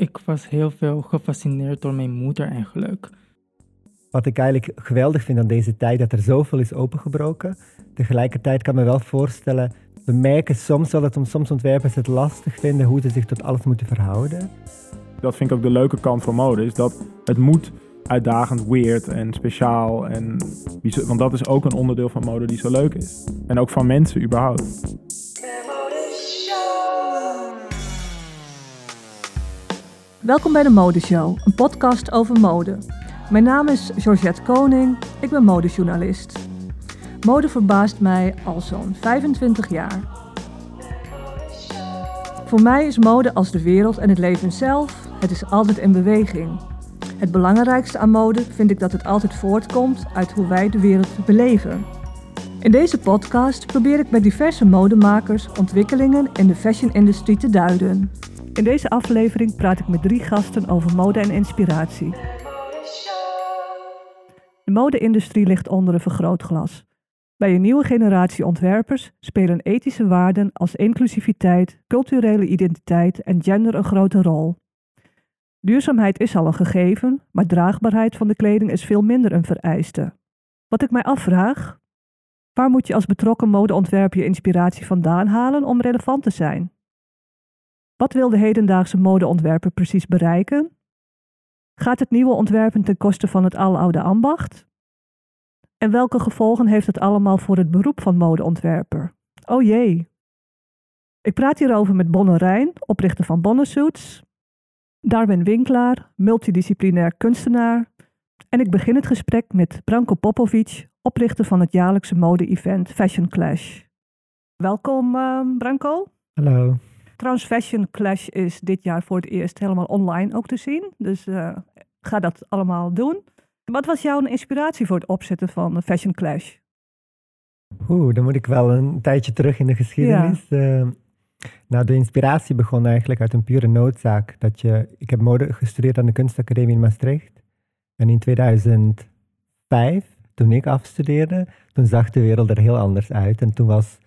Ik was heel veel gefascineerd door mijn moeder eigenlijk. Wat ik eigenlijk geweldig vind aan deze tijd, dat er zoveel is opengebroken. Tegelijkertijd kan ik me wel voorstellen, we merken soms wel dat soms ontwerpers het lastig vinden hoe ze zich tot alles moeten verhouden. Dat vind ik ook de leuke kant van mode, is dat het moet uitdagend, weird en speciaal. En, want dat is ook een onderdeel van mode die zo leuk is. En ook van mensen überhaupt. Welkom bij de Modeshow, een podcast over mode. Mijn naam is Georgette Koning, ik ben modejournalist. Mode verbaast mij al zo'n 25 jaar. Voor mij is mode als de wereld en het leven zelf, het is altijd in beweging. Het belangrijkste aan mode vind ik dat het altijd voortkomt uit hoe wij de wereld beleven. In deze podcast probeer ik met diverse modemakers ontwikkelingen in de fashion-industrie te duiden. In deze aflevering praat ik met drie gasten over mode en inspiratie. De mode-industrie ligt onder een vergrootglas. Bij een nieuwe generatie ontwerpers spelen ethische waarden als inclusiviteit, culturele identiteit en gender een grote rol. Duurzaamheid is al een gegeven, maar draagbaarheid van de kleding is veel minder een vereiste. Wat ik mij afvraag, waar moet je als betrokken modeontwerper je inspiratie vandaan halen om relevant te zijn? Wat wil de hedendaagse modeontwerper precies bereiken? Gaat het nieuwe ontwerpen ten koste van het aloude ambacht? En welke gevolgen heeft het allemaal voor het beroep van modeontwerper? Oh jee. Ik praat hierover met Bonne Rijn, oprichter van Bonne Suits, Darwin Winklaar, multidisciplinair kunstenaar. En ik begin het gesprek met Branko Popovic, oprichter van het jaarlijkse mode-event Fashion Clash. Welkom, uh, Branko. Hallo. Trouwens, Fashion Clash is dit jaar voor het eerst helemaal online ook te zien. Dus uh, ga dat allemaal doen. Wat was jouw inspiratie voor het opzetten van Fashion Clash? Oeh, dan moet ik wel een tijdje terug in de geschiedenis. Ja. Uh, nou, de inspiratie begon eigenlijk uit een pure noodzaak. Dat je, ik heb mode gestudeerd aan de kunstacademie in Maastricht. En in 2005, toen ik afstudeerde, toen zag de wereld er heel anders uit. En toen was,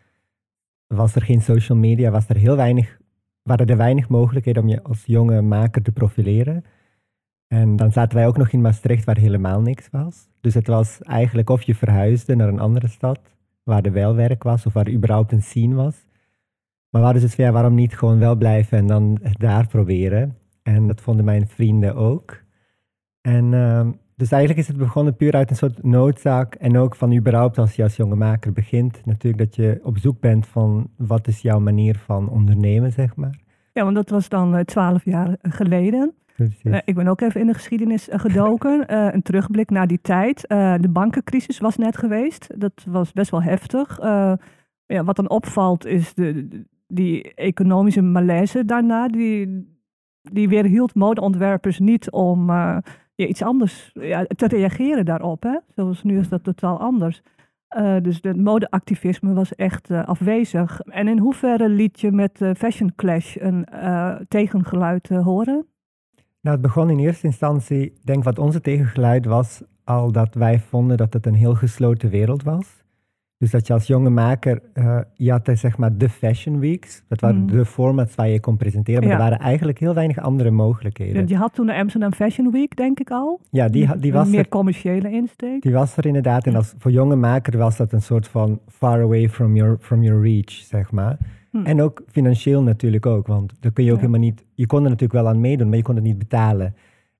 was er geen social media, was er heel weinig, waren er weinig mogelijkheden om je als jonge maker te profileren. En dan zaten wij ook nog in Maastricht, waar helemaal niks was. Dus het was eigenlijk of je verhuisde naar een andere stad, waar er wel werk was, of waar er überhaupt een scene was. Maar we hadden dus ja, waarom niet gewoon wel blijven en dan daar proberen. En dat vonden mijn vrienden ook. En uh, dus eigenlijk is het begonnen puur uit een soort noodzaak. En ook van überhaupt als je als jonge maker begint, natuurlijk dat je op zoek bent van wat is jouw manier van ondernemen, zeg maar. Ja, want dat was dan twaalf jaar geleden. Uh, ik ben ook even in de geschiedenis uh, gedoken. Uh, een terugblik naar die tijd. de bankencrisis was net geweest. Dat was best wel heftig. ja, wat dan opvalt is de, die economische malaise daarna. Die, die weerhield modeontwerpers niet om ja, iets anders ja, te reageren daarop. Hè? Zoals nu is dat totaal anders. dus het modeactivisme was echt afwezig. En in hoeverre liet je met Fashion Clash een tegengeluid horen? Nou, het begon in eerste instantie, denk wat onze tegengeluid was, al dat wij vonden dat het een heel gesloten wereld was. Dus dat je als jonge maker, uh, je had zeg maar de Fashion Weeks. Dat waren mm. de formats waar je kon presenteren, maar er waren eigenlijk heel weinig andere mogelijkheden. Je had toen de Amsterdam Fashion Week, denk ik al. Ja, die, die was Een meer er, commerciële insteek. Die was er inderdaad. En als, voor jonge maker was dat een soort van far away from your, from your reach, zeg maar. Hm. En ook financieel natuurlijk ook, want daar kun je ook helemaal niet... Je kon er natuurlijk wel aan meedoen, maar je kon het niet betalen.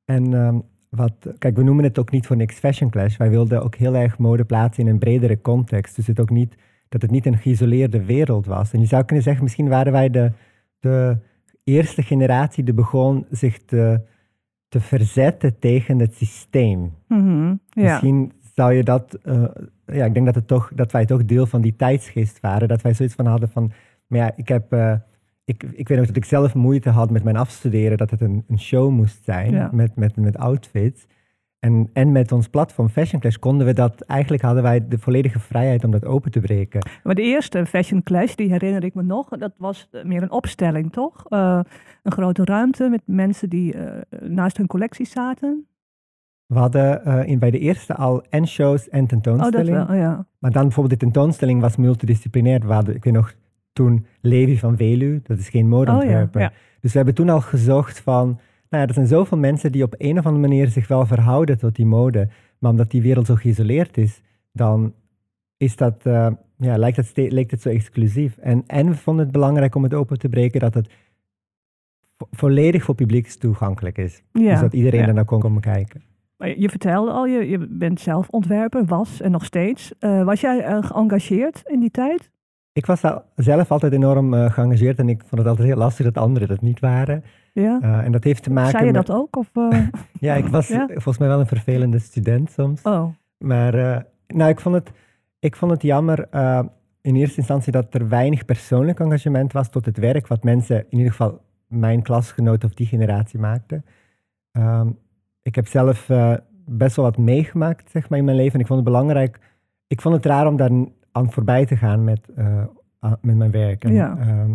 En um, wat, kijk, we noemen het ook niet voor niks Fashion Clash. Wij wilden ook heel erg mode plaatsen in een bredere context. Dus het ook niet, dat het niet een geïsoleerde wereld was. En je zou kunnen zeggen, misschien waren wij de, de eerste generatie die begon zich te, te verzetten tegen het systeem. Mm ja. Misschien zou je dat... Uh, ja, ik denk dat, het toch, dat wij toch deel van die tijdsgeest waren. Dat wij zoiets van hadden van maar ja, ik heb... Uh, ik, ik weet nog dat ik zelf moeite had met mijn afstuderen, dat het een, een show moest zijn met, met, met outfits. En, en met ons platform Fashion Clash konden we dat, eigenlijk hadden wij de volledige vrijheid om dat open te breken. Maar de eerste Fashion Clash, die herinner ik me nog, dat was meer een opstelling, toch? Uh, een grote ruimte met mensen die uh, naast hun collectie zaten. We hadden uh, in, bij de eerste al en shows en tentoonstellingen. Oh, dat wel, ja. Maar dan bijvoorbeeld de tentoonstelling was multidisciplinair. We hadden, ik weet nog, toen Levi van Velu, dat is geen modeontwerper. Oh, ja, Dus we hebben toen al gezocht van, Nou ja, er zijn zoveel mensen die op een of andere manier zich wel verhouden tot die mode. Maar omdat die wereld zo geïsoleerd is, dan is dat, uh, ja, lijkt, het lijkt het zo exclusief. En, en we vonden het belangrijk om het open te breken dat het volledig voor publiek toegankelijk is. Ja, dus dat iedereen er naar kon komen kijken. Maar je vertelde al, je, je bent zelf ontwerper, was en nog steeds. Uh, was jij uh, geëngageerd in die tijd? Ik was zelf altijd enorm uh, geëngageerd en ik vond het altijd heel lastig dat anderen dat niet waren. Ja. en dat heeft te maken Zei je met... dat ook? Of, ja, ik was Ja? volgens mij wel een vervelende student soms. Oh, Maar nou, ik vond het, ik vond het jammer in eerste instantie dat er weinig persoonlijk engagement was tot het werk wat mensen, in ieder geval mijn klasgenoten of die generatie maakten. Um, ik heb zelf best wel wat meegemaakt zeg maar, in mijn leven en ik vond het belangrijk. Ik vond het raar om daar aan voorbij te gaan met, uh, met mijn werk. En, Ja. um,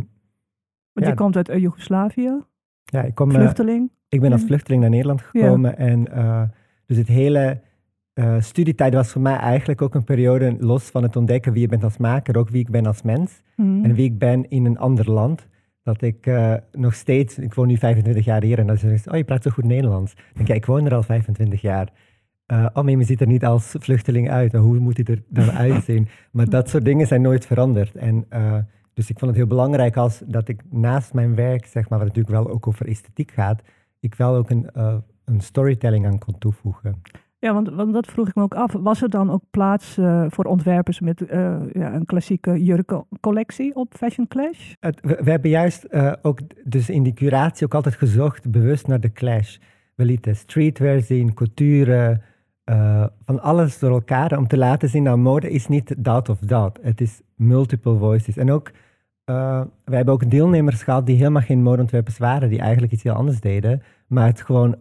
want Ja. je komt uit Joegoslavië, ja, ik, kom, uh, vluchteling. ik ben als vluchteling naar Nederland gekomen en uh, dus het hele uh, studietijd was voor mij eigenlijk ook een periode los van het ontdekken wie je bent als maker, ook wie ik ben als mens Mhm. en wie ik ben in een ander land. Dat ik uh, nog steeds, ik woon nu 25 jaar hier en dan zeg je, oh je praat zo goed Nederlands. Dan denk ik, ja, ik woon er al 25 jaar. Uh, oh, maar je ziet er niet als vluchteling uit. Hoe moet hij er dan uitzien? Maar dat soort dingen zijn nooit veranderd. En uh, dus ik vond het heel belangrijk als dat ik naast mijn werk, zeg maar, wat natuurlijk wel ook over esthetiek gaat, ik wel ook een, uh, een storytelling aan kon toevoegen. Ja, want, want dat vroeg ik me ook af. Was er dan ook plaats uh, voor ontwerpers met uh, ja, een klassieke jurkencollectie op Fashion Clash? Het, we, we, hebben juist uh, ook dus in die curatie ook altijd gezocht, bewust naar de clash. We lieten streetwear zien, couture, uh, van alles door elkaar, om te laten zien dat mode is niet dat of dat. Het is multiple voices. En ook, uh, we hebben ook deelnemers gehad die helemaal geen modeontwerpers waren, die eigenlijk iets heel anders deden, maar het gewoon,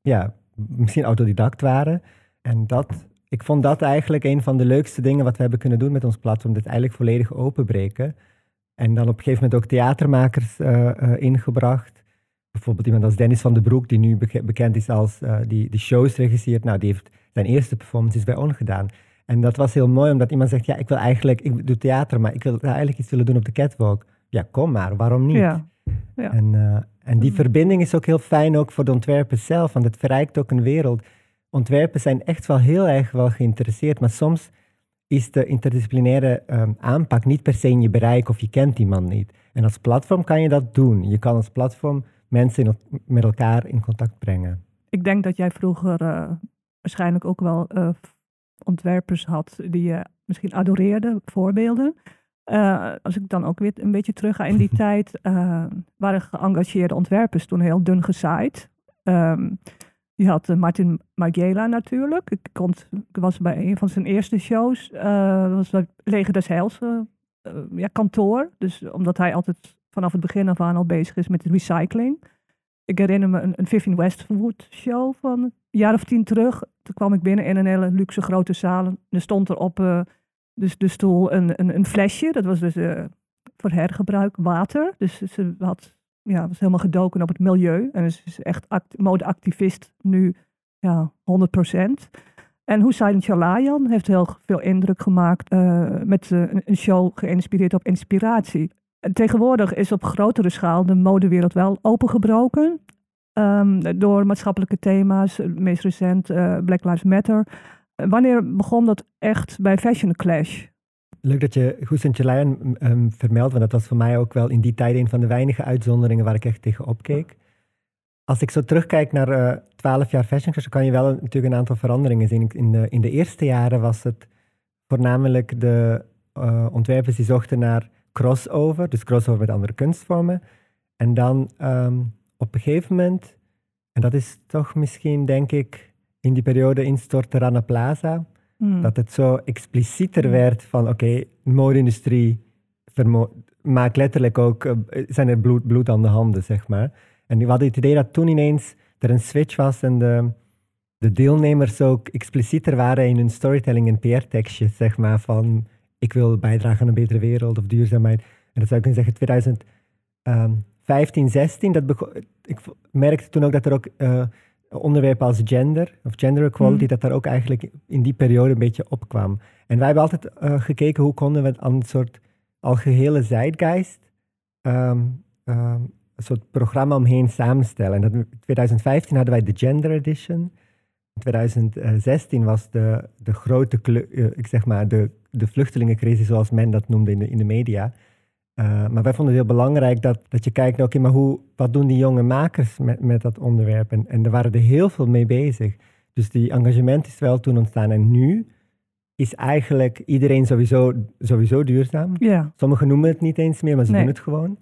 ja, misschien autodidact waren. En dat, ik vond dat eigenlijk een van de leukste dingen wat we hebben kunnen doen met ons platform. Dit eigenlijk volledig openbreken. En dan op een gegeven moment ook theatermakers uh, ingebracht. Bijvoorbeeld iemand als Dennis van den Broek, die nu beke bekend is als uh, die, die shows regisseert. Nou, die heeft zijn eerste performance bij On gedaan. En dat was heel mooi, omdat iemand zegt, ja, ik wil eigenlijk, ik doe theater, maar ik wil eigenlijk iets willen doen op de catwalk. Ja, kom maar, waarom niet? Ja. ja. En, uh, en die verbinding is ook heel fijn ook voor de ontwerpers zelf, want het verrijkt ook een wereld. Ontwerpers zijn echt wel heel erg wel geïnteresseerd, maar soms is de interdisciplinaire um, aanpak niet per se in je bereik of je kent iemand niet. En als platform kan je dat doen. Je kan als platform mensen in, met elkaar in contact brengen. Ik denk dat jij vroeger uh, waarschijnlijk ook wel uh, ontwerpers had die je misschien adoreerde, voorbeelden. Uh, als ik dan ook weer een beetje terug ga in die tijd, uh, waren geëngageerde ontwerpers toen heel dun gezaaid. Um, je had Martin Margiela natuurlijk. Ik, kon, ik, was bij een van zijn eerste shows, uh, was bij Leger des Heils ja, kantoor. Dus omdat hij altijd vanaf het begin af aan al bezig is met recycling. Ik herinner me een, een Vivian Westwood show van een jaar of tien terug. Toen kwam ik binnen in een hele luxe grote zaal. En er stond er op uh, dus de stoel een, een, een, flesje. Dat was dus uh, voor hergebruik water. Dus ze had, ja, was helemaal gedoken op het milieu. En ze is echt modeactivist nu ja, 100%. En Hussein Chalayan heeft heel veel indruk gemaakt uh, met een show geïnspireerd op inspiratie. En tegenwoordig is op grotere schaal de modewereld wel opengebroken. Um, door maatschappelijke thema's, meest recent uh, Black Lives Matter. Wanneer begon dat echt bij Fashion Clash? Leuk dat je Hussein Chalayan um, vermeldt, want dat was voor mij ook wel in die tijd een van de weinige uitzonderingen waar ik echt tegen opkeek. Als ik zo terugkijk naar twaalf jaar Fashion Clash, kan je wel natuurlijk een aantal veranderingen zien. In de, in de eerste jaren was het voornamelijk de uh, ontwerpers die zochten naar crossover, dus crossover met andere kunstvormen. En dan um, op een gegeven moment, en dat is toch misschien denk ik in die periode instortte Rana Plaza, Hmm. dat het zo explicieter werd van oké, okay, de mode-industrie maakt letterlijk ook, uh, zijn er bloed, bloed aan de handen, zeg maar. En we hadden het idee dat toen ineens er een switch was en de, de deelnemers ook explicieter waren in hun storytelling en PR-tekstjes, zeg maar, van ik wil bijdragen aan een betere wereld of duurzaamheid. En dat zou ik kunnen zeggen 2015, 16, dat ik merkte toen ook dat er ook uh, onderwerpen als gender of gender equality, mm. dat daar ook eigenlijk in die periode een beetje opkwam. En wij hebben altijd uh, gekeken hoe konden we aan een soort algehele zeitgeist um, um, soort programma omheen samenstellen. En dat, in 2015 hadden wij de Gender Edition. In 2016 was de, de grote, eh, ik zeg maar, de, de vluchtelingencrisis, zoals men dat noemde in de, in de media. Eh, maar wij vonden het heel belangrijk dat, dat je kijkt, oké, maar hoe, wat doen die jonge makers met, met dat onderwerp? En, en er waren er heel veel mee bezig. Dus die engagement is wel toen ontstaan. En nu is eigenlijk iedereen sowieso, sowieso duurzaam. Ja, Sommigen noemen het niet eens meer, maar ze Nee. doen het gewoon.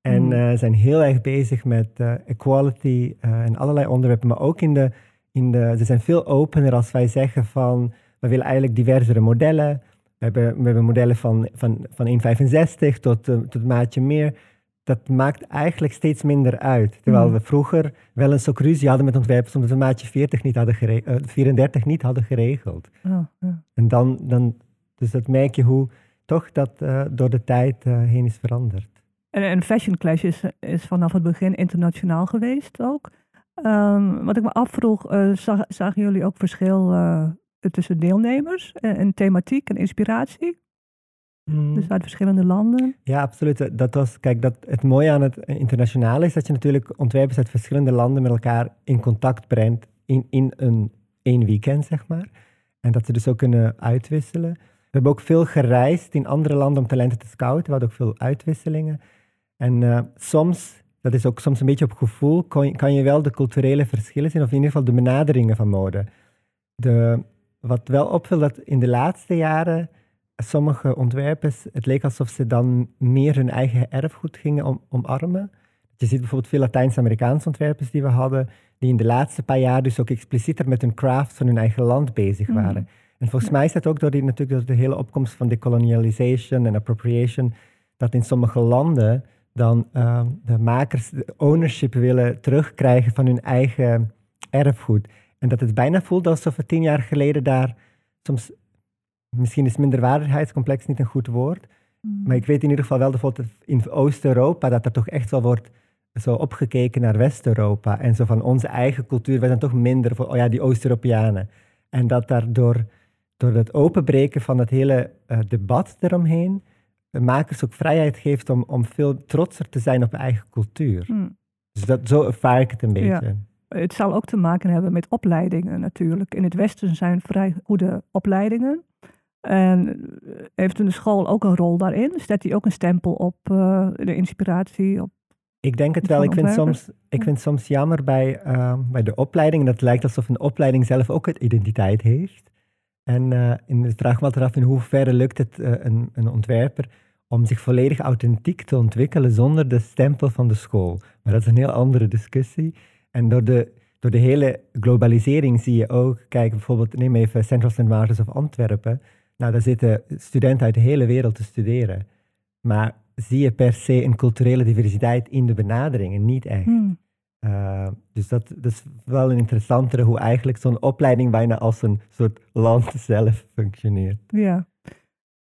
En Mm. eh, zijn heel erg bezig met eh, equality en allerlei onderwerpen. Maar ook in de, in de... Ze zijn veel opener als wij zeggen van... We willen eigenlijk diversere modellen. We hebben, we hebben modellen van, van, van 1,65 tot, eh, tot een maatje meer. Dat maakt eigenlijk steeds minder uit. Terwijl Mm. we vroeger wel eens ook ruzie hadden met ontwerpers... omdat we maatje 40 niet hadden gere- eh, 34 niet hadden geregeld. oh, ja. En dan, dan, dus dat merk je hoe toch dat eh, door de tijd heen is veranderd. En, en Fashion Clash is, is vanaf het begin internationaal geweest ook. Ehm, wat ik me afvroeg, zag, zagen jullie ook verschil tussen deelnemers en, en thematiek en inspiratie? Dus uit verschillende landen? Ja, absoluut. Dat was, kijk, dat, het mooie aan het internationale is dat je natuurlijk ontwerpers uit verschillende landen met elkaar in contact brengt in, in een één weekend, zeg maar. En dat ze dus ook kunnen uitwisselen. We hebben ook veel gereisd in andere landen om talenten te scouten. We hadden ook veel uitwisselingen. En eh, soms, dat is ook soms een beetje op gevoel, kan je, kan je wel de culturele verschillen zien, of in ieder geval de benaderingen van mode. De, wat wel opviel, dat in de laatste jaren sommige ontwerpers, het leek alsof ze dan meer hun eigen erfgoed gingen om, omarmen. Je ziet bijvoorbeeld veel Latijns-Amerikaanse ontwerpers die we hadden, die in de laatste paar jaar dus ook explicieter met hun craft van hun eigen land bezig Mhm. waren. En volgens mij is dat ook door, die, natuurlijk door de hele opkomst van decolonialization en appropriation, dat in sommige landen dan ehm, de makers de ownership willen terugkrijgen van hun eigen erfgoed. En dat het bijna voelt alsof we tien jaar geleden daar soms, misschien is minderwaardigheidscomplex niet een goed woord, maar ik weet in ieder geval wel bijvoorbeeld in Oost-Europa dat er toch echt wel wordt zo opgekeken naar West-Europa. En zo van onze eigen cultuur, wij zijn toch minder voor, oh ja, die Oost-Europeanen. En dat daardoor, door het openbreken van het hele eh, debat eromheen, de makers ook vrijheid geeft om, om veel trotser te zijn op eigen cultuur. Hm. Dus dat, zo ervaar ik het een Ja. Het zal ook te maken hebben met opleidingen natuurlijk. In het Westen zijn vrij goede opleidingen. En eh, heeft een school ook een rol daarin? Zet die ook een stempel op eh, de inspiratie? Op... Ik denk het wel. Ik vind, soms, ik vind soms jammer bij, ehm, bij de opleiding. Dat lijkt alsof een opleiding zelf ook een identiteit heeft. En eh, in de vraag me altijd af in hoeverre lukt het een, een ontwerper om zich volledig authentiek te ontwikkelen zonder de stempel van de school. Maar dat is een heel andere discussie. En door de, door de hele globalisering zie je ook, kijk bijvoorbeeld, neem even Central St. Martins of Antwerpen. Nou, daar zitten studenten uit de hele wereld te studeren. Maar zie je per se een culturele diversiteit in de benaderingen? Niet echt. Hm. Uh, dus dat, dat is wel een interessantere hoe eigenlijk zo'n opleiding bijna als een soort land zelf functioneert. Ja.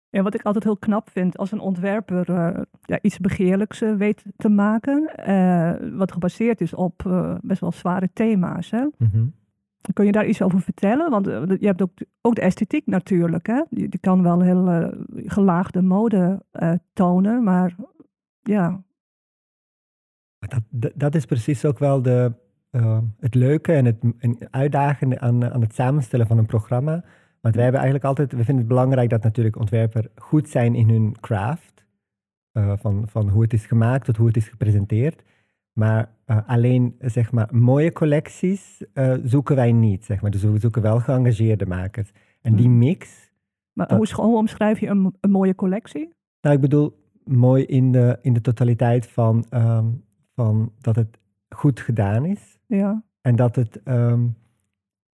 En wat ik altijd heel knap vind als een ontwerper eh, ja, iets begeerlijks eh, weet te maken, eh, wat gebaseerd is op best wel zware thema's. Hè? Kun je daar iets over vertellen? Want je hebt ook, ook de esthetiek natuurlijk. Hè? Die, die kan wel heel gelaagde mode tonen, maar ja. Dat, dat, dat is precies ook wel de, het leuke en het en uitdagende aan, aan het samenstellen van een programma. Want wij hebben eigenlijk altijd, we vinden het belangrijk dat natuurlijk ontwerpers goed zijn in hun craft. Uh, van, van hoe het is gemaakt tot hoe het is gepresenteerd. Maar uh, alleen zeg maar, mooie collecties uh, zoeken wij niet. Zeg maar. Dus we zoeken wel geëngageerde makers. En die mix. Maar hoe, hoe omschrijf je een, een, mooie collectie? Nou, ik bedoel mooi in de, in de totaliteit van, um, van dat het goed gedaan is. Ja. En dat het um,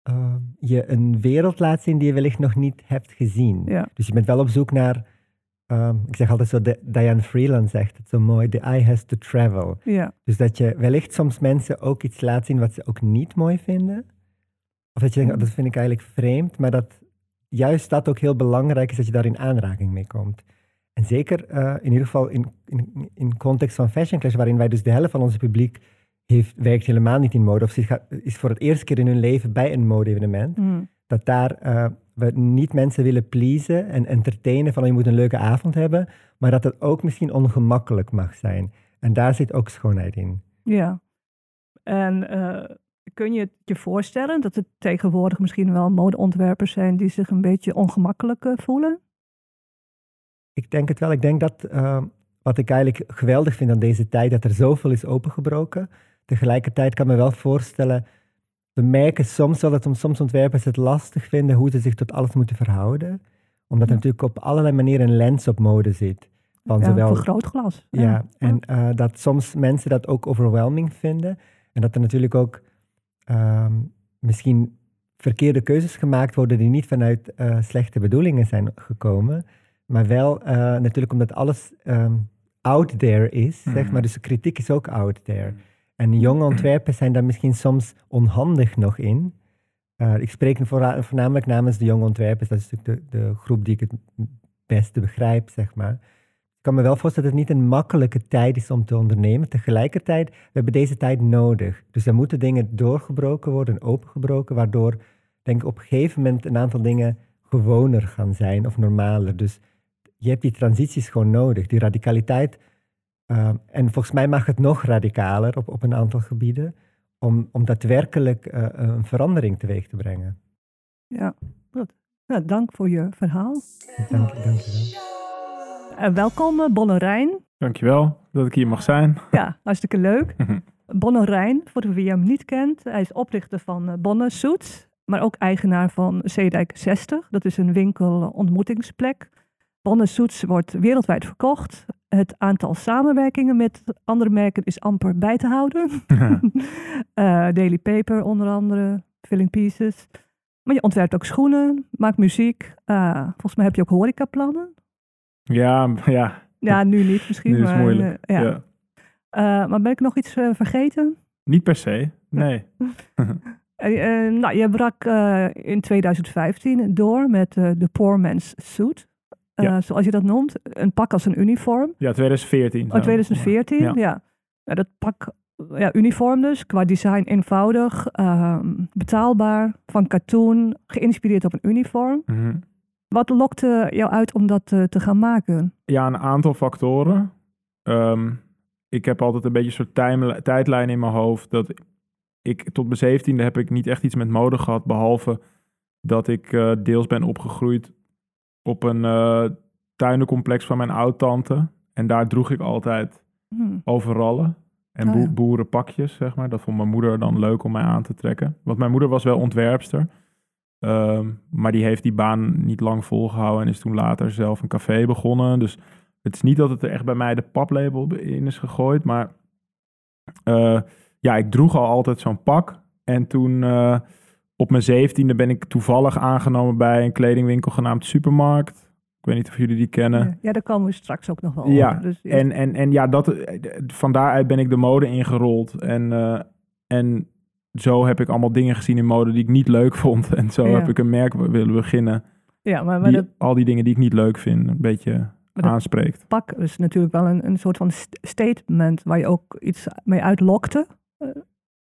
uh, je een wereld laat zien die je wellicht nog niet hebt gezien. Ja. Dus je bent wel op zoek naar Um, ik zeg altijd zo, de, Diane Freeland zegt het zo mooi, the eye has to travel. Ja. Dus dat je wellicht soms mensen ook iets laat zien wat ze ook niet mooi vinden. Of dat je denkt, oh, dat vind ik eigenlijk vreemd, maar dat juist dat ook heel belangrijk is dat je daar in aanraking mee komt. En zeker uh, in ieder geval in, in, in context van Fashion Clash, waarin wij dus de helft van ons publiek heeft, werkt helemaal niet in mode, of is voor het eerste keer in hun leven bij een mode-evenement, mm. dat daar uh, we niet mensen willen pleasen en entertainen van oh, je moet een leuke avond hebben, maar dat het ook misschien ongemakkelijk mag zijn. En daar zit ook schoonheid in. Ja. En eh, kun je het je voorstellen dat er tegenwoordig misschien wel modeontwerpers zijn die zich een beetje ongemakkelijk eh, voelen? Ik denk het wel. Ik denk dat uh, wat ik eigenlijk geweldig vind aan deze tijd, dat er zoveel is opengebroken. Tegelijkertijd kan me wel voorstellen, we merken soms wel dat soms ontwerpers het lastig vinden hoe ze zich tot alles moeten verhouden. Omdat er natuurlijk op allerlei manieren een lens op mode zit. Van ja, zowel, vergrootglas. Ja, ja. en uh, dat soms mensen dat ook overwhelming vinden. En dat er natuurlijk ook um, misschien verkeerde keuzes gemaakt worden die niet vanuit uh, slechte bedoelingen zijn gekomen. Maar wel uh, natuurlijk omdat alles um, out there is, zeg Mhm. maar. Dus de kritiek is ook out there. En jonge ontwerpers zijn daar misschien soms onhandig nog in. Uh, ik spreek voorna- voornamelijk namens de jonge ontwerpers. Dat is natuurlijk de, de groep die ik het beste begrijp, zeg maar. Ik kan me wel voorstellen dat het niet een makkelijke tijd is om te ondernemen. Tegelijkertijd, we hebben deze tijd nodig. Dus er moeten dingen doorgebroken worden, opengebroken, waardoor, denk ik, op een gegeven moment een aantal dingen gewoner gaan zijn of normaler. Dus je hebt die transities gewoon nodig, die radicaliteit. Uh, en volgens mij mag het nog radicaler op, op een aantal gebieden, om, om daadwerkelijk uh, een verandering teweeg te brengen. Ja, goed. Nou, dank voor je verhaal. Dank, dank je wel. Uh, welkom, Bonne Rijn. Dankjewel dat ik hier mag zijn. Ja, hartstikke leuk. Bonne Rijn, voor wie hem niet kent, hij is oprichter van Bonne Suits, maar ook eigenaar van Zeedijk 60. Dat is een winkel-ontmoetingsplek. Bonne Suits wordt wereldwijd verkocht. Het aantal samenwerkingen met andere merken is amper bij te houden. uh, Daily Paper onder andere, Filling Pieces. Maar je ontwerpt ook schoenen, maakt muziek. Uh, volgens mij heb je ook horecaplannen. Ja, ja. Ja, nu niet misschien. Nu is maar, moeilijk. Uh, ja. ja. Maar ben ik nog iets vergeten? Niet per se, nee. Nou, je brak in 2015 door met de Poor Man's Suit. Ja. Zoals je dat noemt. Een pak als een uniform. Ja, 2014. Oh, 2014, ja. ja. Nou, dat pak, ja, uniform dus. Qua design eenvoudig, betaalbaar, van katoen, geïnspireerd op een uniform. Mm -hmm. Wat lokte jou uit om dat te gaan maken? Ja, een aantal factoren. Um, ik heb altijd een beetje een soort time, tijdlijn in mijn hoofd. Dat ik tot mijn zeventiende heb ik niet echt iets met mode gehad. Behalve dat ik uh, deels ben opgegroeid op een uh, tuinencomplex van mijn oud-tante. En daar droeg ik altijd hmm. overallen en Oh, ja. boerenpakjes, zeg maar. Dat vond mijn moeder dan leuk om mij aan te trekken. Want mijn moeder was wel ontwerpster. Um, maar die heeft die baan niet lang volgehouden en is toen later zelf een café begonnen. Dus het is niet dat het er echt bij mij de paplabel in is gegooid, maar uh, ja, ik droeg al altijd zo'n pak. En toen uh, op mijn zeventiende ben ik toevallig aangenomen bij een kledingwinkel genaamd Supermarkt. Ik weet niet of jullie die kennen. Ja, daar komen we straks ook nog wel ja, over. Dus, en, en, en ja, dat, van daaruit ben ik de mode ingerold. En, uh, en zo heb ik allemaal dingen gezien in mode die ik niet leuk vond. En zo Ja. heb ik een merk willen beginnen. ja, maar, maar Die, dat al die dingen die ik niet leuk vind, een beetje aanspreekt. pak is natuurlijk wel een, een soort van st- statement waar je ook iets mee uitlokte. Eh,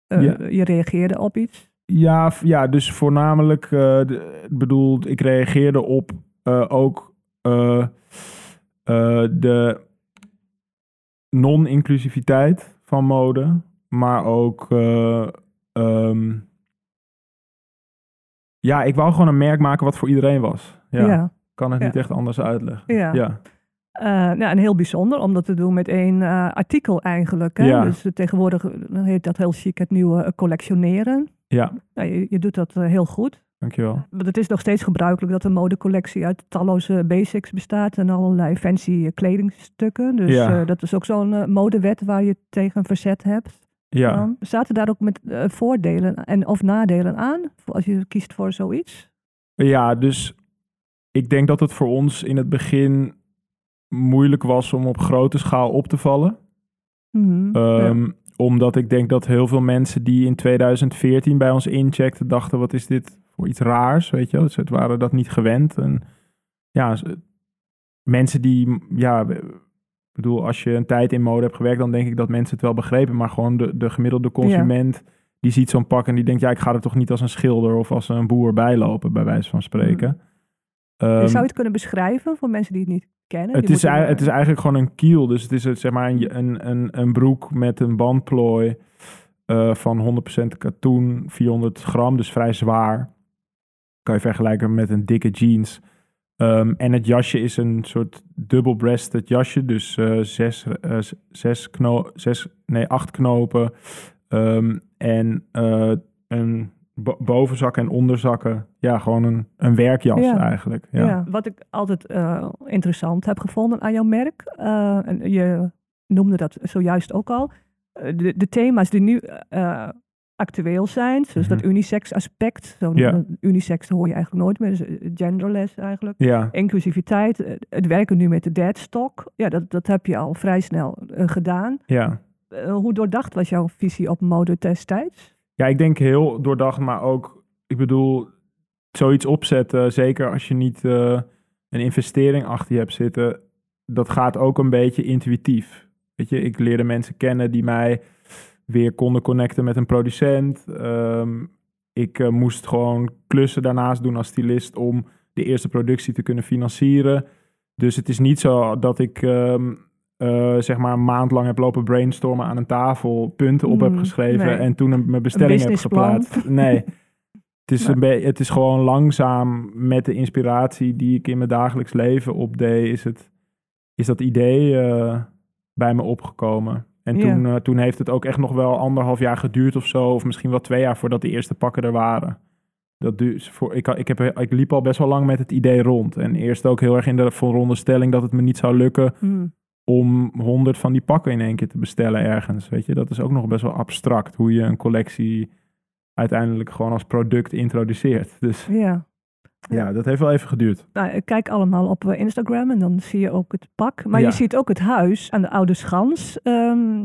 eh, Ja. Je reageerde op iets. Ja, ja dus voornamelijk, eh, de, ik bedoel, ik reageerde op eh, ook eh, de non-inclusiviteit van mode, maar ook, eh, ehm, ja, ik wou gewoon een merk maken wat voor iedereen was. Ja, Ja. kan het Ja. niet echt anders uitleggen. Ja. Ja, nou, en heel bijzonder om dat te doen met één artikel eigenlijk. Hè? Ja. Dus tegenwoordig heet dat heel chic het nieuwe collectioneren. Ja, Nou, je, je doet dat eh, heel goed. dankjewel. Want het is nog steeds gebruikelijk dat een modecollectie uit talloze basics bestaat en allerlei fancy eh, kledingstukken. Dus Ja. eh, dat is ook zo'n eh, modewet waar je tegen verzet hebt. Ja. Dan. Zaten daar ook met eh, voordelen en of nadelen aan als je kiest voor zoiets? Ja, dus ik denk dat het voor ons in het begin moeilijk was om op grote schaal op te vallen. Mhm, ja. Omdat ik denk dat heel veel mensen die in 2014 bij ons incheckten, dachten: wat is dit voor iets raars? Weet je wel, ze waren dat niet gewend. En ja, mensen die, ja, ik bedoel, als je een tijd in mode hebt gewerkt, dan denk ik dat mensen het wel begrepen. Maar gewoon de, de gemiddelde consument, die ziet zo'n pak en die denkt: ja, ik ga er toch niet als een schilder of als een boer bijlopen, bij wijze van spreken. Ehm, Zou je het kunnen beschrijven voor mensen die het niet kennen? het, is, het is eigenlijk gewoon een kiel. Dus het is het, zeg maar een, een, een, een broek met een bandplooi eh, van 100% katoen, 400 gram, dus vrij zwaar. Kan je vergelijken met een dikke jeans. Ehm, en het jasje is een soort double-breasted jasje, dus eh, zes, eh, z- zes, kno zes, nee, acht knopen. Ehm, en eh, een bovenzakken en onderzakken. Ja, gewoon een, een werkjas Ja. eigenlijk. ja. Ja. wat ik altijd eh, interessant heb gevonden aan jouw merk. eh, en je noemde dat zojuist ook al. eh, de, de thema's die nu actueel zijn, dus dat Mhm. unisex aspect. Zo'n Ja. unisex hoor je eigenlijk nooit meer, dus genderless eigenlijk. ja. Inclusiviteit, het werken nu met de deadstock. Ja, dat, dat heb je al vrij snel gedaan. ja. Hoe doordacht was jouw visie op mode destijds? Ja, ik denk heel doordacht, maar ook, ik bedoel, zoiets opzetten, zeker als je niet eh, een investering achter je hebt zitten, dat gaat ook een beetje intuïtief. Weet je, ik leerde mensen kennen die mij weer konden connecten met een producent. Ehm, ik eh, moest gewoon klussen daarnaast doen als stylist om de eerste productie te kunnen financieren. Dus het is niet zo dat ik ehm, eh, zeg maar een maand lang heb lopen brainstormen aan een tafel, punten op heb Mm, geschreven nee. en toen een, mijn bestelling heb geplaatst. Nee. Het is, Nee. een het is gewoon langzaam met de inspiratie die ik in mijn dagelijks leven opdeed, is, het, is dat idee eh, bij me opgekomen. En toen, eh, toen heeft het ook echt nog wel anderhalf jaar geduurd of zo, of misschien wel twee jaar voordat de eerste pakken er waren. Dat dus voor, ik, ik, heb, ik liep al best wel lang met het idee rond. En eerst ook heel erg in de veronderstelling dat het me niet zou lukken Hmm. Om honderd van die pakken in één keer te bestellen ergens. Weet je, dat is ook nog best wel abstract hoe je een collectie uiteindelijk gewoon als product introduceert. Dus Ja. ja, dat heeft wel even geduurd. Nou, kijk allemaal op eh, Instagram en dan zie je ook het pak. Maar Ja. je ziet ook het huis aan de Oude Schans. Ehm,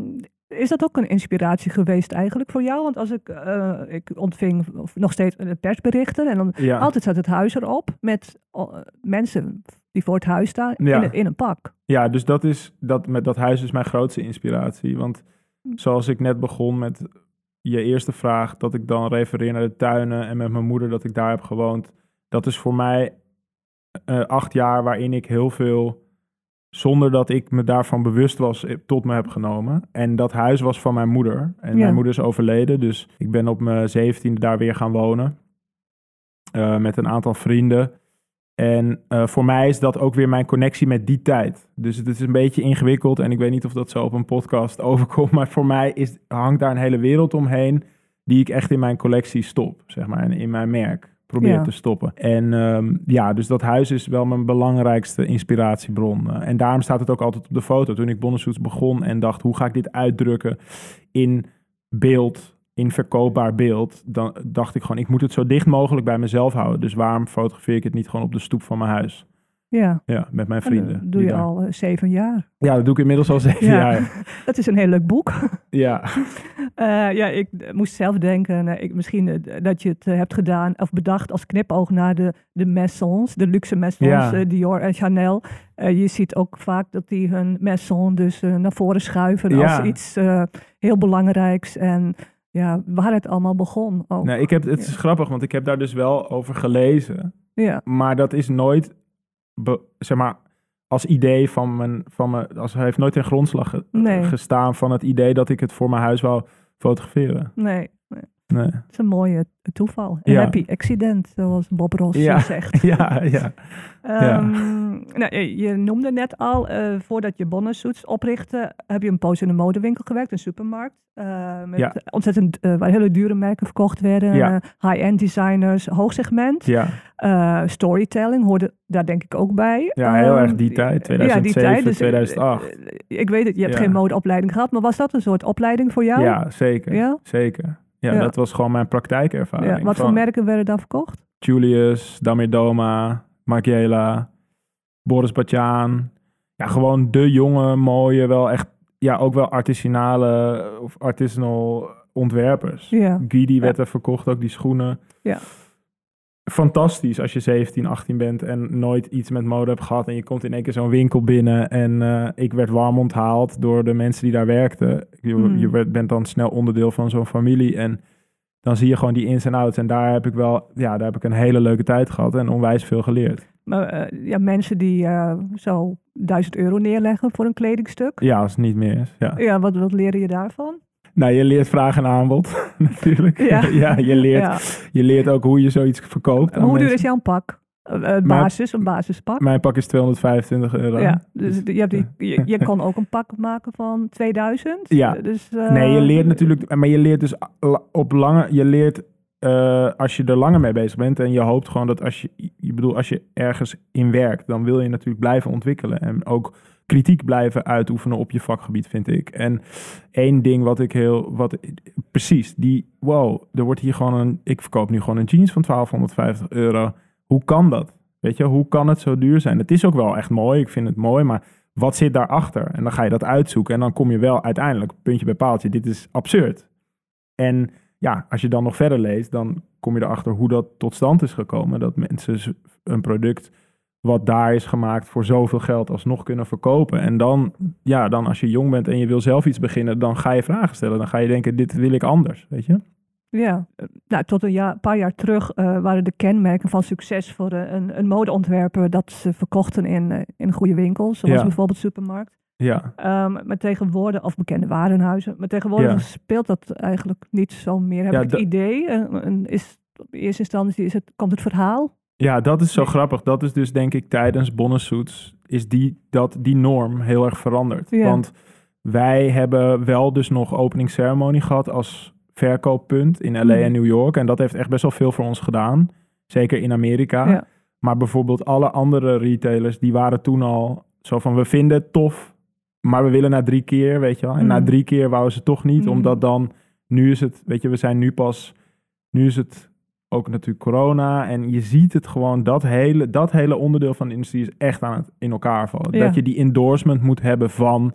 is dat ook een inspiratie geweest eigenlijk voor jou? Want als ik, eh, ik ontving nog steeds eh, persberichten en dan Ja, altijd staat het huis erop met mensen die voor het huis staan Ja. in, een- in een pak. ja dus dat, is, dat, met dat huis is mijn grootste inspiratie. Want zoals ik net begon met je eerste vraag, dat ik dan refereer naar de tuinen en met mijn moeder dat ik daar heb gewoond. Dat is voor mij eh, acht jaar waarin ik heel veel, zonder dat ik me daarvan bewust was, eh, tot me heb genomen. En dat huis was van mijn moeder. En Ja. mijn moeder is overleden, dus ik ben op mijn zeventiende daar weer gaan wonen. eh, met een aantal vrienden. En eh, voor mij is dat ook weer mijn connectie met die tijd. Dus het is een beetje ingewikkeld en ik weet niet of dat zo op een podcast overkomt. Maar voor mij is, hangt daar een hele wereld omheen die ik echt in mijn collectie stop, zeg maar, en in mijn merk probeer Ja. te stoppen. En ehm, ja, dus dat huis is wel mijn belangrijkste inspiratiebron. Eh, en daarom staat het ook altijd op de foto. Toen ik Bonnesoets begon en dacht, hoe ga ik dit uitdrukken in beeld, in verkoopbaar beeld, dan dacht ik gewoon, ik moet het zo dicht mogelijk bij mezelf houden. Dus waarom fotografeer ik het niet gewoon op de stoep van mijn huis? Ja, Ja, met mijn en dat vrienden. doe je daar- al eh, zeven jaar. Ja, dat doe ik inmiddels al zeven Ja. jaar. Dat is een heel leuk boek. Ja, Eh, ja, ik eh, moest zelf denken, ik, misschien dat je het hebt gedaan of bedacht als knipoog naar de, de maisons, de luxe maisons, Ja. Dior en Chanel. Je ziet ook vaak dat die hun maison dus naar voren schuiven Ja. als iets heel belangrijks. En ja, waar het allemaal begon ook. nee, ik heb, het is grappig, want ik heb daar dus wel over gelezen. Ja, Maar dat is nooit, be- zeg maar, als idee van mijn, van mijn als hij heeft nooit in grondslag ge- Nee. gestaan van het idee dat ik het voor mijn huis wou fotograferen. nee, nee, het is een mooie toeval. Een Ja. happy accident, zoals Bob Ross Ja. zegt. Ja, ja. Ehm, nou, je- noemde net al, eh, voordat je Bonnesuits oprichtte, heb je een poos in een modewinkel gewerkt, een supermarkt. eh, met Ja. ontzettend, eh, waar hele dure merken verkocht werden. Ja. High-end designers, hoogsegment. Ja, storytelling hoorde daar denk ik ook bij. ja heel Ehm, erg die tijd, 2007, ja, die tijd. Dus, eh, 2008. eh, ik weet het, je hebt geen modeopleiding gehad, maar was dat een soort opleiding voor jou? Ja, zeker. Ja? Zeker. Ja, Ja. dat was gewoon mijn praktijkervaring. Ja, Wat voor merken werden daar verkocht? Julius, Damir Doma, Margiela, Boris Batjaan. Ja, gewoon de jonge, mooie, wel echt, ja, ook wel artisanale of artisanal ontwerpers. Ja. Guidi werd er verkocht, ook die schoenen. Ja. Fantastisch als je 17, 18 bent en nooit iets met mode hebt gehad. En je komt in één keer zo'n winkel binnen. En eh, ik werd warm onthaald door de mensen die daar werkten. Je, Mm. je werd- bent dan snel onderdeel van zo'n familie. En dan zie je gewoon die ins en outs. En daar heb ik wel, ja, daar heb ik een hele leuke tijd gehad en onwijs veel geleerd. Maar eh, ja, mensen die eh, zo 1000 euro neerleggen voor een kledingstuk. Ja, als het niet meer is. Ja. Ja, wat, wat leer je daarvan? Nou, je leert vraag en aanbod natuurlijk. Ja. Ja, je, leert, Ja. je leert ook hoe je zoiets verkoopt. Hoe duur mensen. is jouw pak? Eh, eh, basis, een basispak. Mijn pak is 225 euro. Ja, dus je, hebt die, je, je kan ook een pak maken van 2000. Ja. Dus, eh, Nee, je leert natuurlijk, maar je leert dus op lange, je leert als je er langer mee bezig bent en je hoopt gewoon dat als je, je bedoel, als je ergens in werkt, dan wil je natuurlijk blijven ontwikkelen en ook kritiek blijven uitoefenen op je vakgebied, vind ik. En één ding wat ik heel, wat precies, die, wow, er wordt hier gewoon een, ik verkoop nu gewoon een jeans van 1250 euro. Hoe kan dat? Weet je, hoe kan het zo duur zijn? Het is ook wel echt mooi, ik vind het mooi, maar wat zit daarachter? En dan ga je dat uitzoeken en dan kom je wel uiteindelijk, puntje bij paaltje, dit is absurd. En ja, als je dan nog verder leest, dan kom je erachter hoe dat tot stand is gekomen. Dat mensen een product wat daar is gemaakt voor zoveel geld alsnog kunnen verkopen. En dan, ja, dan als je jong bent en je wil zelf iets beginnen, dan ga je vragen stellen. Dan ga je denken, dit wil ik anders, weet je? Ja, nou, tot een jaar, paar jaar terug eh, waren de kenmerken van succes voor eh, een, een modeontwerper dat ze verkochten in, eh, in goede winkels, zoals Ja. bijvoorbeeld supermarkt. Ja, Ehm maar tegenwoordig, of bekende warenhuizen, maar tegenwoordig Ja. speelt dat eigenlijk niet zo meer. Heb Ja, ik het idee, eh, en is, op eerste instantie is het, komt het verhaal. Ja dat is zo grappig. Dat is dus denk ik tijdens Bonnesuits is die, dat, die norm heel erg veranderd. Ja. Want wij hebben wel dus nog openingsceremonie gehad als verkooppunt in LA Mhm. en New York. En dat heeft echt best wel veel voor ons gedaan. Zeker in Amerika. Ja. Maar bijvoorbeeld alle andere retailers, die waren toen al zo van, we vinden het tof, maar we willen na drie keer, weet je wel. En na Mhm. drie keer wouden ze toch niet, Mhm. omdat dan, nu is het, weet je, we zijn nu pas, nu is het ook natuurlijk corona. En je ziet het gewoon, dat hele, dat hele onderdeel van de industrie is echt aan het in elkaar vallen. Ja. Dat je die endorsement moet hebben van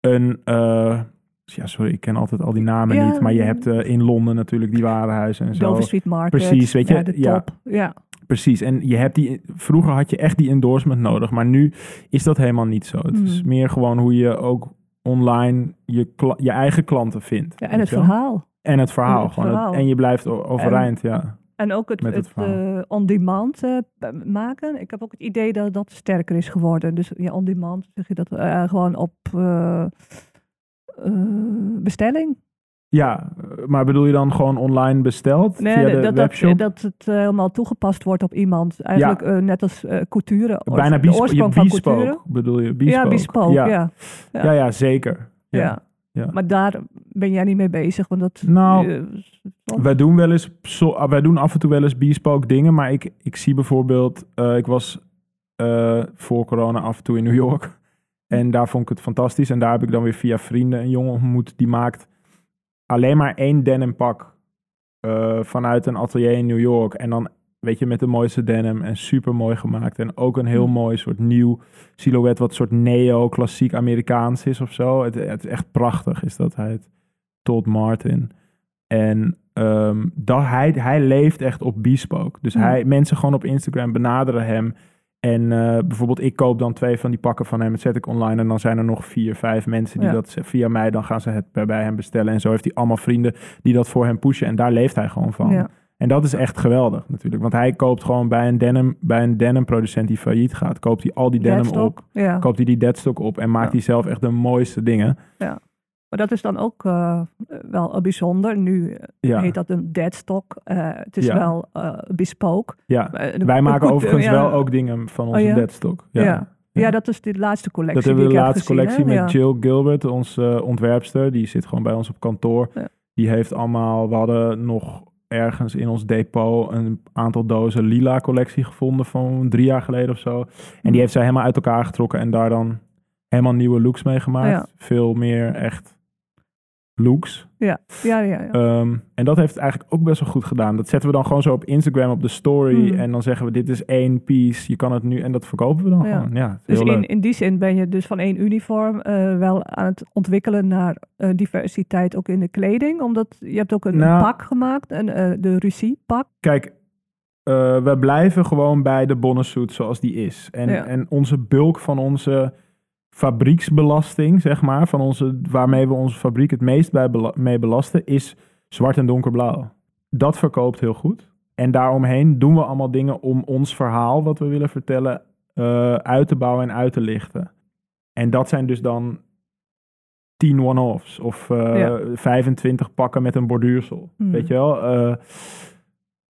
een... eh, ja, sorry, ik ken altijd al die namen Ja. niet. Maar je hebt eh, in Londen natuurlijk die warenhuizen en zo. Dover Street Market. Precies, weet je, Ja, de ja. top. Ja. Precies, en je hebt die, vroeger had je echt die endorsement nodig, maar nu is dat helemaal niet zo. Het is Hmm. meer gewoon hoe je ook online je, je eigen klanten vindt. ja, en het verhaal. En het verhaal. Het gewoon het- en je blijft overeind, ja. En ook het, het het, eh, on-demand eh, maken. Ik heb ook het idee dat dat sterker is geworden. Dus ja, on-demand zeg je dat eh, gewoon op bestelling. Ja, maar bedoel je dan gewoon online besteld Nee, via de dat, dat, webshop? dat het eh, helemaal toegepast wordt op iemand. Eigenlijk net als eh couture. Bijna je bespoke, bedoel je? Bespoke. Ja, bespoke, Ja. ja. ja, zeker. Ja. Ja. Maar daar ben jij niet mee bezig. Want dat, Nou, eh, Wij doen wel eens, zo, ah, wij doen af en toe wel eens bespoke dingen, maar ik, ik zie bijvoorbeeld, eh, ik was eh, voor corona af en toe in New York en daar vond ik het fantastisch en daar heb ik dan weer via vrienden een jongen ontmoet die maakt alleen maar één denim pak vanuit een atelier in New York en dan weet je met de mooiste denim en super mooi gemaakt en ook een heel Hmm. mooi soort nieuw silhouet wat soort neo-klassiek Amerikaans is of zo. Het, het is echt prachtig is dat hij het Todd Martin. En ehm, dat hij, hij leeft echt op bespoke. Dus Hmm. hij, mensen gewoon op Instagram benaderen hem. En eh, bijvoorbeeld ik koop dan twee van die pakken van hem. Dat zet ik online. En dan zijn er nog vier, vijf mensen die Ja. dat via mij... dan gaan ze het bij, bij hem bestellen. En zo heeft hij allemaal vrienden die dat voor hem pushen. En daar leeft hij gewoon van. ja. En dat is echt geweldig natuurlijk. Want hij koopt gewoon bij een denim, bij een denim producent die failliet gaat... koopt hij al die denim Deadstock, op. Ja. Koopt hij die deadstock op. En maakt Ja. hij zelf echt de mooiste dingen. Maar dat is dan ook eh, wel bijzonder. Nu eh, Ja, heet dat een deadstock. Eh, het is Ja. wel eh bespoke. ja. Eh, de- Wij maken overigens ja. wel ook dingen van onze ja? deadstock. Ja. Ja. Ja. dat is de laatste collectie. Dat hebben we de laatste gezien, collectie hè? met Ja. Jill Gilbert, onze eh, ontwerpster. Die zit gewoon bij ons op kantoor. Ja. Die heeft allemaal, we hadden nog ergens in ons depot een aantal dozen lila collectie gevonden van drie jaar geleden of zo. En die heeft zij helemaal uit elkaar getrokken en daar dan helemaal nieuwe looks mee gemaakt. Ja. Veel meer echt looks. Ja, ja, ja. ja. Ehm, en dat heeft het eigenlijk ook best wel goed gedaan. Dat zetten we dan gewoon zo op Instagram op de story. Hmm. En dan zeggen we dit is één piece. Je kan het nu. En dat verkopen we dan Ja. gewoon. Ja, dus in, in die zin ben je dus van één uniform eh, wel aan het ontwikkelen naar eh, diversiteit ook in de kleding. Omdat je hebt ook een, Nou. pak gemaakt, een, eh, de Russie pak. Kijk, we blijven gewoon bij de bonnesuit zoals die is. En, Ja. en onze bulk van onze fabrieksbelasting, zeg maar, van onze, waarmee we onze fabriek het meest bij bela- mee belasten, is zwart en donkerblauw. Dat verkoopt heel goed. en daaromheen doen we allemaal dingen om ons verhaal, wat we willen vertellen, eh, uit te bouwen en uit te lichten. En dat zijn dus dan 10 one-offs of eh, Ja. 25 pakken met een borduursel. Hmm. Weet je wel? Eh,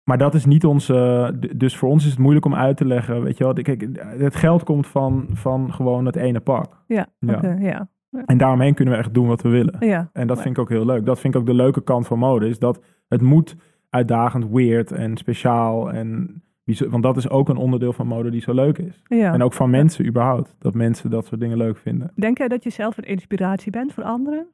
maar dat is niet onze. d- Dus voor ons is het moeilijk om uit te leggen. Weet je wel? Kijk, het geld komt van, van gewoon het ene pak. Ja, Ja. oké, ja. En daaromheen kunnen we echt doen wat we willen. Ja, En dat vind ik ook heel leuk. Dat vind ik ook de leuke kant van mode. Is dat het moet uitdagend, weird en speciaal. En want dat is ook een onderdeel van mode die zo leuk is. ja. En ook van mensen überhaupt. Dat mensen dat soort dingen leuk vinden. Denk jij dat je zelf een inspiratie bent voor anderen?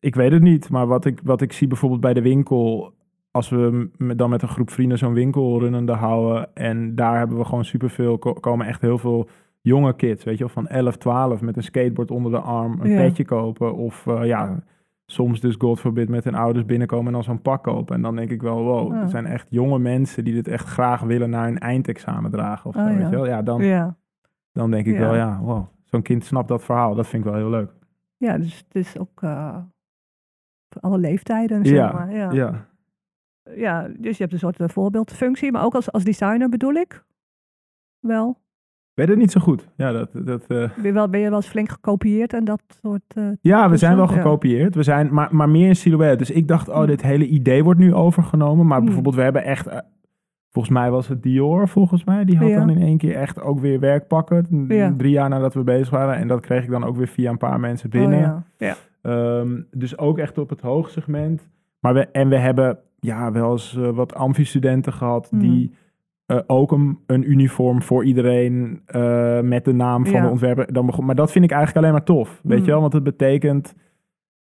Ik weet het niet. Maar wat ik, wat ik zie bijvoorbeeld bij de winkel. Als we dan met een groep vrienden zo'n winkel runnende houden. En daar hebben we gewoon superveel. ko- komen echt heel veel jonge kids. Weet je wel, van 11, 12 met een skateboard onder de arm. Een Ja. petje kopen. Of eh, ja, soms dus God forbid met hun ouders binnenkomen en dan zo'n pak kopen. En dan denk ik wel, wow, Ja. er zijn echt jonge mensen die dit echt graag willen naar hun eindexamen dragen. Of zo, Oh, weet je wel? Ja, dan, dan denk ik wel, ja, wow. Zo'n kind snapt dat verhaal. Dat vind ik wel heel leuk. ja, dus het is ook eh, alle leeftijden, zeg maar. Ja. Ja. Ja, dus je hebt een soort eh, voorbeeldfunctie, maar ook als, als designer bedoel ik? Wel? Weet het niet zo goed. Ja, dat, dat, eh, Ben je wel, ben je wel eens flink gekopieerd en dat soort... eh, Ja, we zijn wel gekopieerd. We zijn, maar, maar meer in silhouet. Dus ik dacht, oh, Hmm. dit hele idee wordt nu overgenomen. Maar Hmm. bijvoorbeeld, we hebben echt... volgens mij was het Dior, volgens mij. Die had Ja. dan in één keer echt ook weer werk pakken. Ja. Drie jaar nadat we bezig waren. En dat kreeg ik dan ook weer via een paar mensen binnen. Oh, ja. ja. Ehm, dus ook echt op het hoogsegment. Maar we, en we hebben ja, wel eens eh, wat amfi-studenten gehad... Hmm. die eh, ook een, een uniform voor iedereen eh, met de naam van Ja. de ontwerper. Dan begon, maar dat vind ik eigenlijk alleen maar tof. Weet Mm. je wel? Want het betekent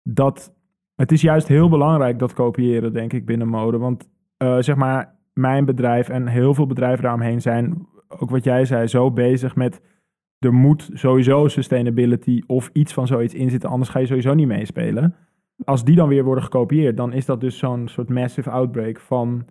dat... Het is juist heel belangrijk dat kopiëren, denk ik, binnen mode. Want zeg maar, mijn bedrijf en heel veel bedrijven daaromheen zijn... ook wat jij zei, zo bezig met... er moet sowieso sustainability of iets van zoiets in zitten... anders ga je sowieso niet meespelen. Als die dan weer worden gekopieerd... dan is dat dus zo'n soort massive outbreak van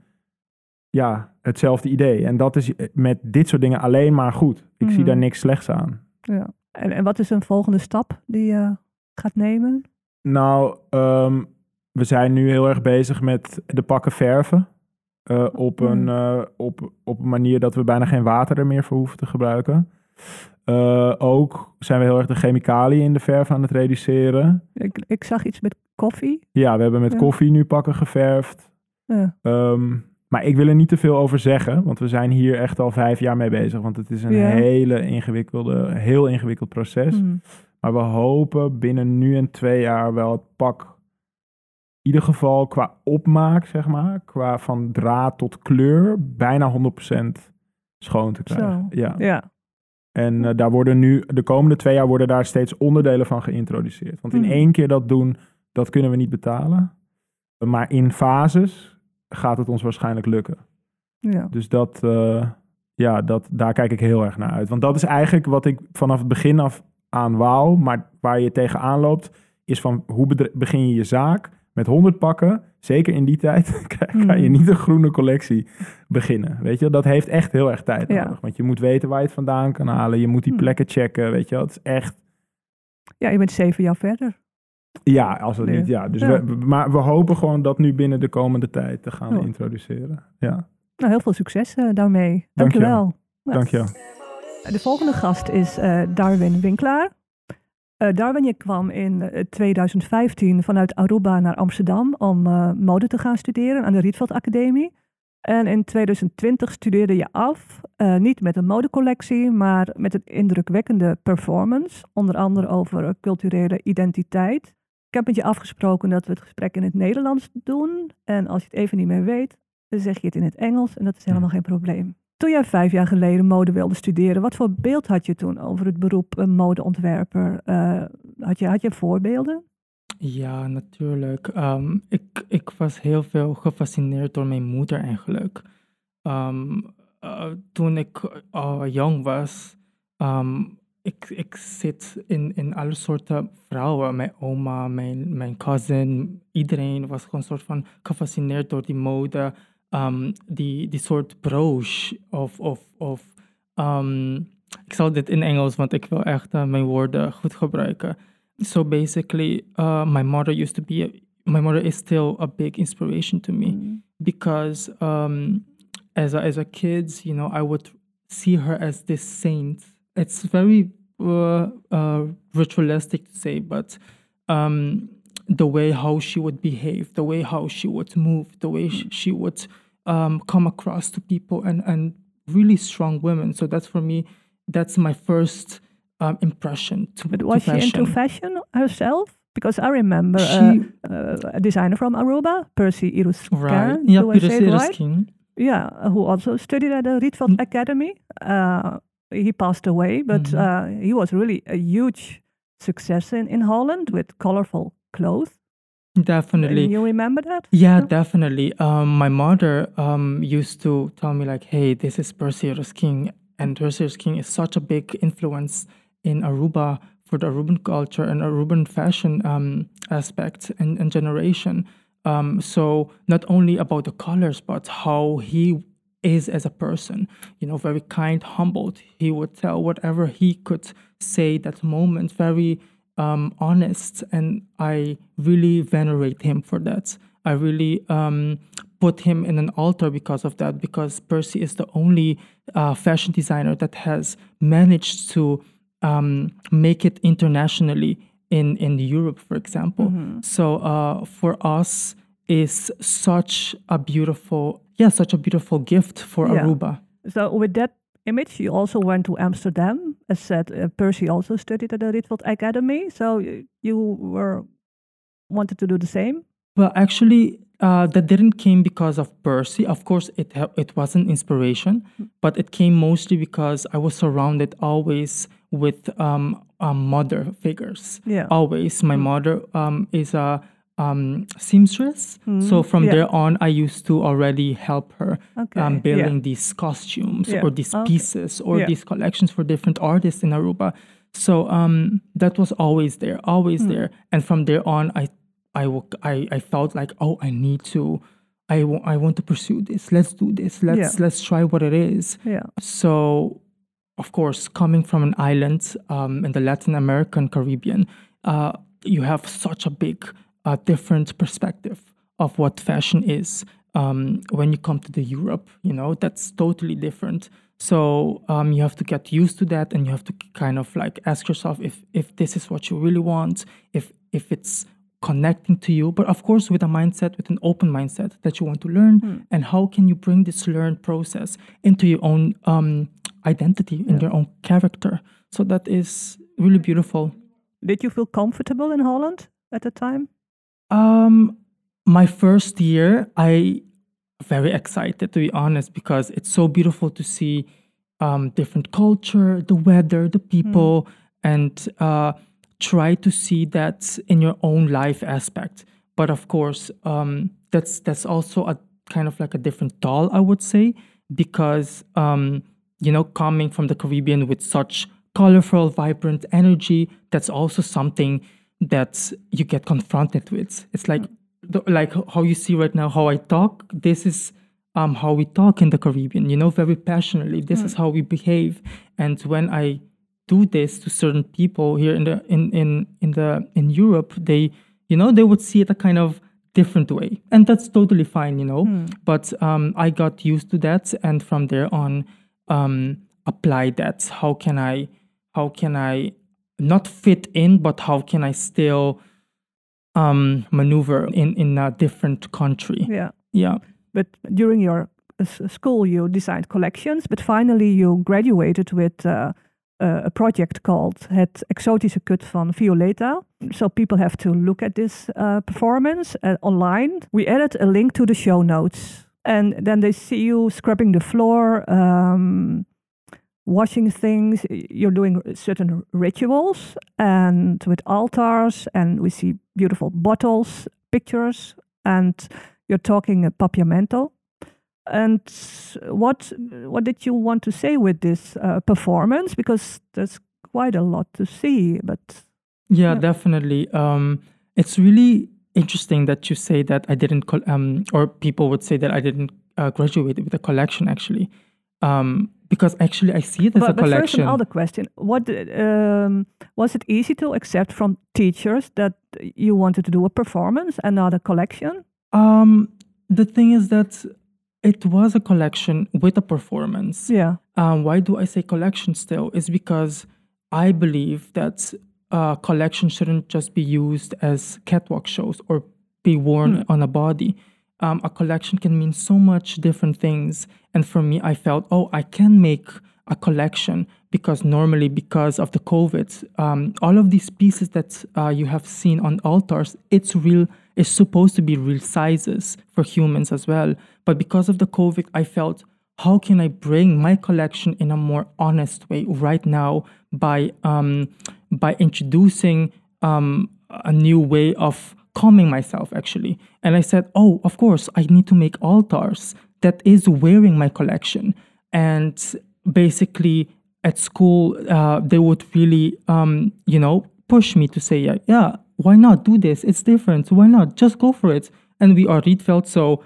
ja, hetzelfde idee. En dat is met dit soort dingen alleen maar goed. Ik zie Mhm. daar niks slechts aan. ja. En, en wat is een volgende stap die je gaat nemen? Nou, ehm, we zijn nu heel erg bezig met de pakken verven. eh, op, een, Mhm. eh, op, op een manier dat we bijna geen water er meer voor hoeven te gebruiken. Eh, ook zijn we heel erg de chemicaliën in de verf aan het reduceren. Ik, ik zag iets met koffie. Ja, we hebben met Ja. koffie nu pakken geverfd. Ja. Ehm, maar ik wil er niet te veel over zeggen, want we zijn hier echt al vijf jaar mee bezig. Want het is een Ja. hele ingewikkelde, heel ingewikkeld proces. Hmm. Maar we hopen binnen nu en twee jaar wel het pak, in ieder geval qua opmaak, zeg maar, qua van draad tot kleur, bijna 100% schoon te krijgen. Zo. Ja. Ja. En eh, daar worden nu, de komende twee jaar worden daar steeds onderdelen van geïntroduceerd. Want in Mhm. één keer dat doen, dat kunnen we niet betalen. Maar in fases gaat het ons waarschijnlijk lukken. ja. Dus dat, eh, ja, dat, daar kijk ik heel erg naar uit. Want dat is eigenlijk wat ik vanaf het begin af aan wou. Maar waar je tegenaan loopt, is van hoe begin je je zaak met 100 pakken. Zeker in die tijd kan je Mhm. niet een groene collectie beginnen. Weet je, dat heeft echt heel erg tijd Ja. nodig. Want je moet weten waar je het vandaan kan halen. Je moet die Mhm. plekken checken. Weet je, het is echt. ja, je bent zeven jaar verder. Ja, als het niet. Ja, dus Ja. We, maar we hopen gewoon dat nu binnen de komende tijd te gaan introduceren. Ja, Nou, heel veel succes eh, daarmee. Dank je wel. Dank je. De volgende gast is eh, Darwin Winkelaar. Eh, Darwin, je kwam in eh, 2015 vanuit Aruba naar Amsterdam om eh, mode te gaan studeren aan de Rietveld Academie. En in 2020 studeerde je af, eh, niet met een modecollectie, maar met een indrukwekkende performance. Onder andere over eh, culturele identiteit. Ik heb met je afgesproken dat we het gesprek in het Nederlands doen. En als je het even niet meer weet, dan zeg je het in het Engels en dat is helemaal geen probleem. Toen jij vijf jaar geleden mode wilde studeren, wat voor beeld had je toen over het beroep eh, modeontwerper? Eh, had, je, had je voorbeelden? Ja, natuurlijk. Ehm, ik, ik was heel veel gefascineerd door mijn moeder eigenlijk. Ehm, eh, toen ik eh, jong was, ehm, ik, ik zit in, in alle soorten vrouwen. Mijn oma, mijn, mijn cousin, iedereen was gewoon soort van gefascineerd door die mode. Ehm, die, die soort brooch of, of, of ehm, ik zal dit in Engels, want ik wil echt eh, mijn woorden goed gebruiken. So basically, uh, my mother used to be my mother is still a big inspiration to me Mm. because um, as a, as a kid, you know, I would see her as this saint. It's very uh, uh, ritualistic to say, but um, the way how she would behave, the way how she would move, the way sh- she would um, come across to people, and and really strong women. So that's for me. That's my first um, impression to, But to she fashion. into fashion herself? Because I remember uh, She- uh, a designer from Aruba, Percy Iruskin. Right. Yeah, do I Peter say it right? Yeah, who also studied at the Rietveld Mm. Academy. Uh, he passed away, but Mhm. uh, he was really a huge success in, in Holland with colorful clothes. Definitely. You remember that? Yeah, definitely. Um, my mother um, used to tell me like, "Hey, this is Perseus King," and Perseus King is such a big influence in Aruba for the Aruban culture and Aruban fashion um, aspect and, and generation. Um, so not only about the colors, but how he is as a person. You know, very kind, humbled. He would tell whatever he could say that moment. Very um, honest, and I really venerate him for that. I really um, put him in an altar because of that. Because Percy is the only uh, fashion designer that has managed to um, make it internationally in in Europe, for example. So uh, for us, is such a beautiful, yeah, such a beautiful gift for Yeah. Aruba. So with that image, you also went to Amsterdam. As said, uh, Percy also studied at the Rietveld Academy. So you were wanted to do the same. Well, actually, uh, that didn't came because of Percy. Of course, it ha- it was an inspiration, but it came mostly because I was surrounded always with um, um, mother figures. Yeah. Always, my mother um, is a um, seamstress. So from Yeah. there on, I used to already help her Okay, um, yeah. building these costumes Yeah, or these okay. pieces or Yeah. these collections for different artists in Aruba. So um, that was always there, always Hmm. there. And from there on, I, I, I, I felt like, oh, I need to, I I want to pursue this. Let's do this. Let's Yeah. let's try what it is. Yeah. So, of course, coming from an island um, in the Latin American Caribbean, uh, you have such a big, uh, different perspective of what fashion is. Um, when you come to the Europe, you know that's totally different. So um, you have to get used to that, and you have to kind of like ask yourself if if this is what you really want, if if it's connecting to you, but of course with a mindset, with an open mindset that you want to learn, and how can you bring this learned process into your own um, identity and your own character? So that is really beautiful. Did you feel comfortable in Holland at the time? Um, my first year, I very excited to be honest because it's so beautiful to see um, different culture, the weather, the people, and uh, try to see that in your own life aspect. But of course, um, that's that's also a kind of like a different doll, I would say, because um, you know, coming from the Caribbean with such colorful, vibrant energy, that's also something that you get confronted with. It's like the, like how you see right now how I talk. This is um, how we talk in the Caribbean. You know, very passionately. This is how we behave. And when I do this to certain people here in the in in in the in Europe, they you know they would see it a kind of different way, and that's totally fine. You know, but um, I got used to that, and from there on, um, apply that. How can I? How can I not fit in, but how can I still um, maneuver in in a different country? Yeah. Yeah. But during your uh, school, you designed collections, but finally you graduated with uh, uh, a project called Het Exotische Kut van Violeta. So people have to look at this uh, performance uh, online. We added a link to the show notes. And then they see you scrubbing the floor, um, washing things. You're doing certain rituals and with altars, and we see beautiful bottles, pictures, and you're talking a papiamento. And what what did you want to say with this uh, performance? Because there's quite a lot to see, but Yeah, Yeah. definitely. Um, it's really interesting that you say that I didn't, um, or people would say that I didn't uh, graduate with a collection actually, um, because actually I see it as but, a but first, collection. another question: What um, was it easy to accept from teachers that you wanted to do a performance and not a collection? Um, the thing is that it was a collection with a performance. Yeah. Um, why do I say collection still? Is because I believe that uh, collection shouldn't just be used as catwalk shows or be worn on a body. Um, a collection can mean so much different things. And for me, I felt, oh, I can make a collection because normally, because of the COVID, um, all of these pieces that uh, you have seen on altars, it's real. It's supposed to be real sizes for humans as well. But because of the COVID, I felt how can I bring my collection in a more honest way right now by um, by introducing um, a new way of calming myself actually. And I said, oh, of course, I need to make altars that is wearing my collection. And basically, at school, uh, they would really, um, you know, push me to say, yeah, yeah, why not do this? It's different. Why not? Just go for it. And we are Rietveld, so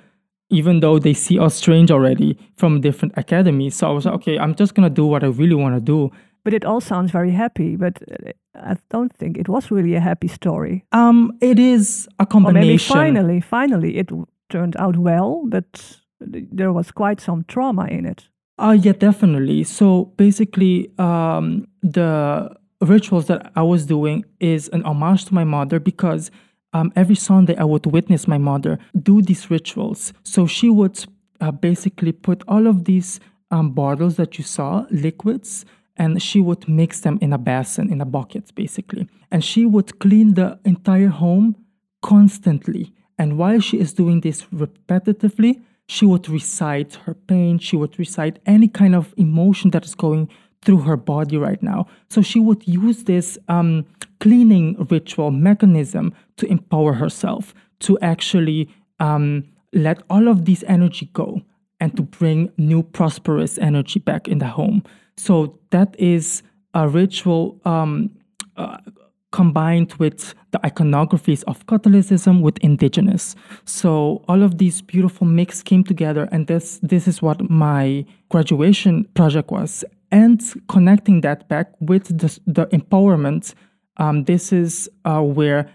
even though they see us strange already from different academies. So I was like, okay, I'm just gonna do what I really want to do. But it all sounds very happy. But uh, I don't think it was really a happy story. Um, it is a Or combination. maybe finally, finally, it turned out well, but there was quite some trauma in it. Uh, yeah, definitely. So basically, um, the rituals that I was doing is an homage to my mother because um, every Sunday I would witness my mother do these rituals. So she would uh, basically put all of these um, bottles that you saw, liquids, and she would mix them in a basin, in a bucket, basically. And she would clean the entire home constantly. And while she is doing this repetitively, she would recite her pain, she would recite any kind of emotion that is going through her body right now. So she would use this um, cleaning ritual mechanism to empower herself, to actually um, let all of this energy go and to bring new prosperous energy back in the home. So that is a ritual um, uh, combined with the iconographies of Catholicism with indigenous. So all of these beautiful mix came together, and this this is what my graduation project was. And connecting that back with the, the empowerment, um, this is uh, where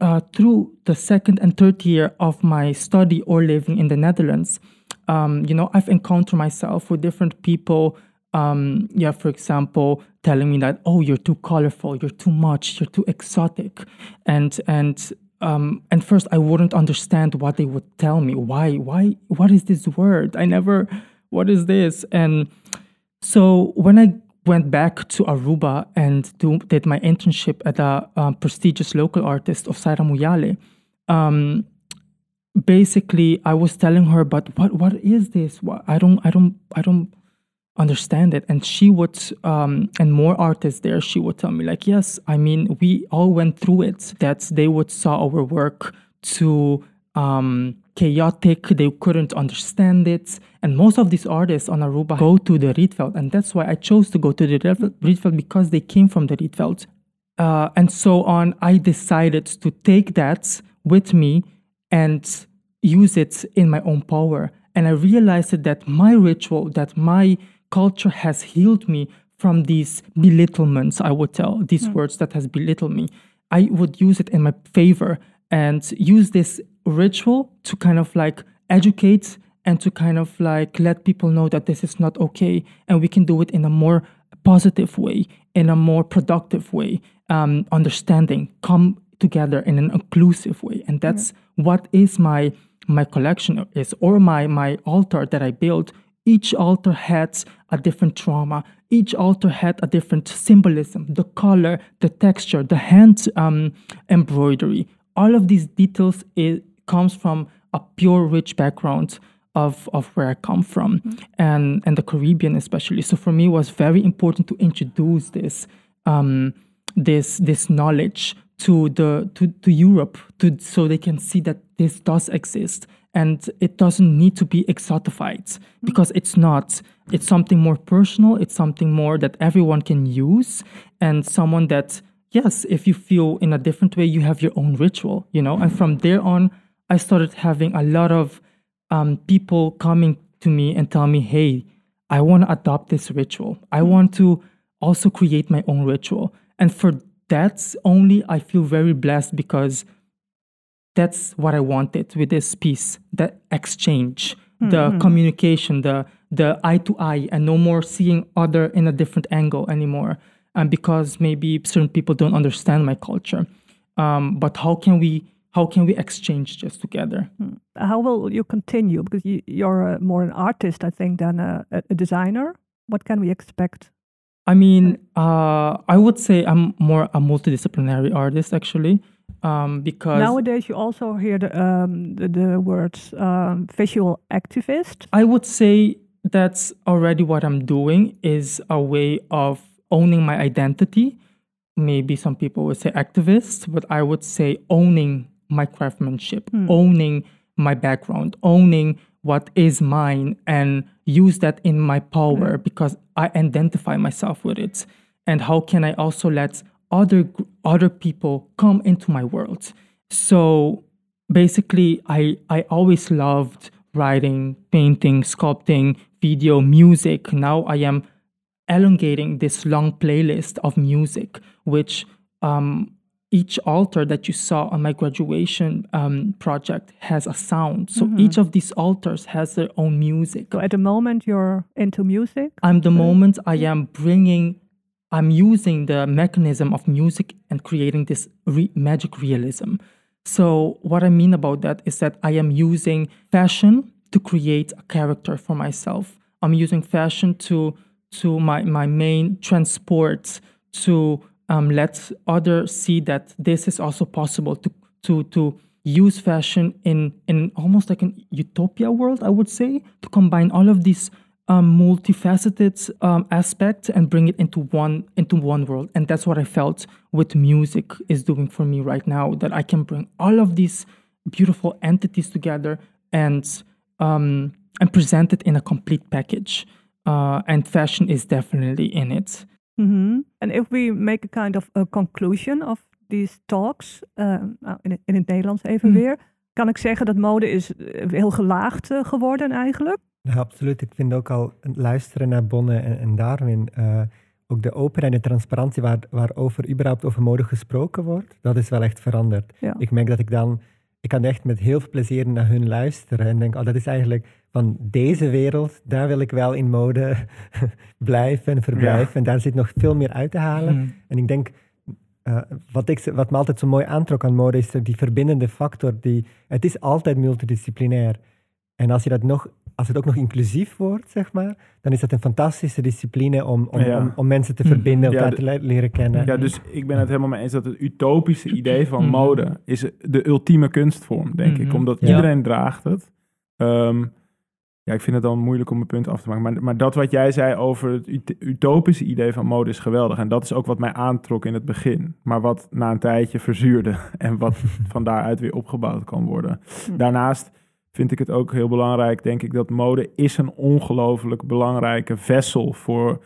uh, through the second and third year of my study or living in the Netherlands, um, you know, I've encountered myself with different people. Um, yeah, for example, telling me that, oh, you're too colorful, you're too much, you're too exotic, and and um, and first I wouldn't understand what they would tell me. Why? Why? What is this word? I never. What is this? And so when I went back to Aruba and do, did my internship at a um, prestigious local artist of Saira Muyale, um, basically I was telling her, but what what is this? What, I don't I don't I don't understand it. And she would um, and more artists there, she would tell me like, yes, I mean we all went through it. That they would saw our work too um, chaotic. They couldn't understand it. And most of these artists on Aruba go to the Rietveld. And that's why I chose to go to the Rietveld because they came from the Rietveld. Uh, and so on, I decided to take that with me and use it in my own power. And I realized that my ritual, that my culture has healed me from these belittlements, I would tell, these words that has belittled me. I would use it in my favor and use this ritual to kind of like educate and to kind of like let people know that this is not okay and we can do it in a more positive way in a more productive way um, understanding come together in an inclusive way. And that's what is my my collection is or my my altar that i built each altar had a different trauma. Each altar had a different symbolism the color the texture the hand um, embroidery. All of these details it comes from a pure rich background of, of where I come from and, and the Caribbean especially. So for me it was very important to introduce this um, this this knowledge to the to, to Europe to so they can see that this does exist and it doesn't need to be exotified because it's not it's something more personal it's something more that everyone can use and someone that yes if you feel in a different way you have your own ritual you know and from there on i started having a lot of um, people coming to me and tell me hey I want to adopt this ritual. I want to also create my own ritual. And for that only, I feel very blessed because that's what I wanted with this piece the exchange, the communication, the, the eye to eye, and no more seeing other in a different angle anymore. And because maybe certain people don't understand my culture. Um, but how can we how can we exchange just together? How will you continue? Because you, you're uh, more an artist, I think, than a, a a designer. What can we expect? I mean, uh, I would say I'm more a multidisciplinary artist actually, um, because Nowadays, you also hear the um, the, the words um, visual activist. I would say that's already what I'm doing is a way of owning my identity. Maybe some people would say activist, but I would say owning my craftsmanship, owning my background, owning what is mine, and use that in my power because I identify myself with it. And how can I also let other other people come into my world? So basically, I I always loved writing, painting, sculpting, video, music. Now I am elongating this long playlist of music, which um, each altar that you saw on my graduation um, project has a sound. So each of these altars has their own music. So at the moment, you're into music. I'm the moment I am bringing, I'm using the mechanism of music and creating this re- magic realism. So, what I mean about that is that I am using fashion to create a character for myself. I'm using fashion to to my, my main transport to um, let others see that this is also possible to to to use fashion in in almost like an utopia world, I would say, to combine all of these um, multifaceted um, aspects and bring it into one into one world. And that's what I felt with music is doing for me right now. That I can bring all of these beautiful entities together and um, and present it in a complete package. Uh, and fashion is definitely in it. Mhm. And if we make a kind of a conclusion of these talks, uh, in, het, in het Nederlands even Mm. weer, kan ik zeggen dat mode is eh, heel gelaagd eh, geworden eigenlijk. Ja, absoluut. Ik vind ook al het luisteren naar Bonne en, en Darwin, eh, ook de openheid en de transparantie waar, waarover überhaupt over mode gesproken wordt, dat is wel echt veranderd. Ja. Ik merk dat ik dan, ik kan echt met heel veel plezier naar hun luisteren en denk, oh, dat is eigenlijk van deze wereld, daar wil ik wel in mode blijven en verblijven. En daar zit nog veel meer uit te halen. Mhm. En ik denk, eh, wat, ik, wat me altijd zo mooi aantrok aan mode, is die verbindende factor. Die, het is altijd multidisciplinair. En als, je dat nog, als het ook nog inclusief wordt, zeg maar, dan is dat een fantastische discipline om, om, Ja. om, om mensen te Mhm. verbinden, elkaar te le- leren kennen. Ja, dus ik ben het helemaal mee eens dat het utopische idee van Mhm. mode is de ultieme kunstvorm, denk ik. Mhm. Omdat Ja. iedereen draagt het. Ehm, ja, ik vind het dan moeilijk om mijn punt af te maken. Maar, maar dat wat jij zei over het ut- utopische idee van mode is geweldig. En dat is ook wat mij aantrok in het begin. Maar wat na een tijdje verzuurde. En wat van daaruit weer opgebouwd kan worden. Hm. Daarnaast vind ik het ook heel belangrijk, denk ik, dat mode is een ongelooflijk belangrijke vessel voor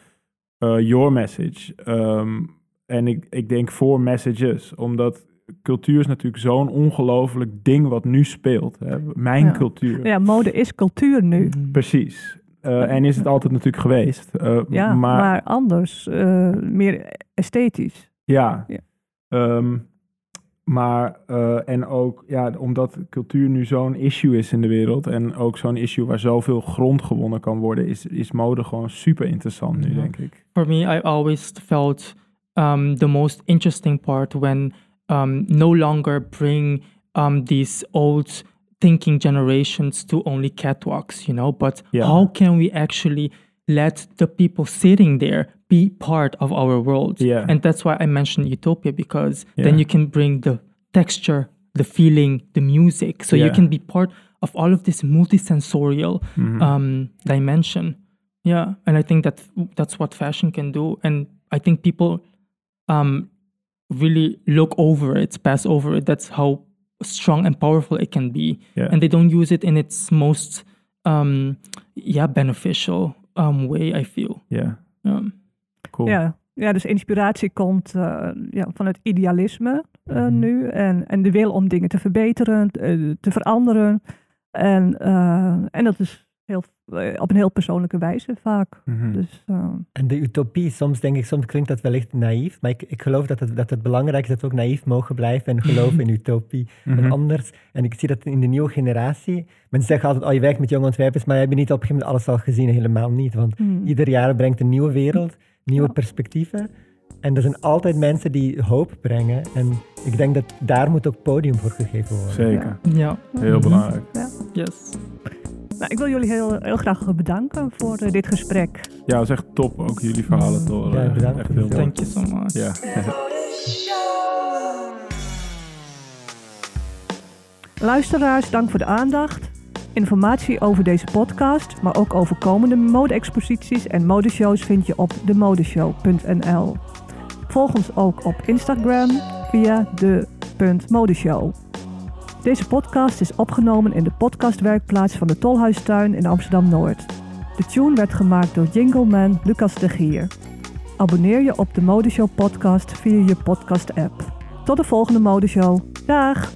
eh, your message. Ehm, en ik, ik denk voor messages, omdat cultuur is natuurlijk zo'n ongelooflijk ding wat nu speelt. Hè? Mijn Ja. cultuur. Ja, mode is cultuur nu. Mhm. Precies. Eh, en is het altijd natuurlijk geweest. Eh, Ja, maar, maar, anders, eh, meer esthetisch. Ja. Ja. Ehm, maar, eh, en ook, ja, omdat cultuur nu zo'n issue is in de wereld en ook zo'n issue waar zoveel grond gewonnen kan worden, is, is mode gewoon super interessant nu, denk ik. For me, I always felt um, the most interesting part when um, no longer bring um, these old thinking generations to only catwalks, you know, but Yeah. how can we actually let the people sitting there be part of our world? Yeah. And that's why I mentioned utopia because Yeah. then you can bring the texture, the feeling, the music. So you can be part of all of this multisensorial Mhm. um, dimension. Yeah, and I think that that's what fashion can do, and I think people um, really look over it, pass over it. That's how strong and powerful it can be, Ja. and they don't use it in its most um, yeah beneficial um, way. I feel. Ja, Um, cool. Ja. ja, dus inspiratie komt eh, ja, van het idealisme eh, Mhm. nu. En, en de wil om dingen te verbeteren, eh, te veranderen. En, eh, en dat is heel, eh, op een heel persoonlijke wijze vaak. Mhm. Dus eh, En de utopie, soms denk ik, soms klinkt dat wellicht naïef, maar ik, ik geloof dat het, dat het belangrijk is dat we ook naïef mogen blijven en geloven in utopie. Mhm. En anders, en ik zie dat in de nieuwe generatie, mensen zeggen altijd, oh je werkt met jonge ontwerpers, maar je hebt niet op een gegeven moment alles al gezien, helemaal niet. Want hmm. ieder jaar brengt een nieuwe wereld, nieuwe Ja. perspectieven. En er zijn altijd mensen die hoop brengen. En ik denk dat daar moet ook podium voor gegeven worden. Zeker. Ja, Heel Mhm. belangrijk. yes. Nou, ik wil jullie heel, heel graag bedanken voor eh, dit gesprek. Ja, dat is echt top. Ook jullie verhalen te horen. Ja, Echt- bedankt Echt heel. Thank you so much. Ja. Luisteraars, dank voor de aandacht. Informatie over deze podcast, maar ook over komende mode-exposities en modeshows vind je op demodeshow.nl. Volg ons ook op Instagram via de.modeshow. Deze podcast is opgenomen in de podcastwerkplaats van de Tolhuistuin in Amsterdam-Noord. De tune werd gemaakt door jingleman Lucas de Gier. Abonneer je op de Modeshow podcast via je podcast app. Tot de volgende Modeshow. Dag!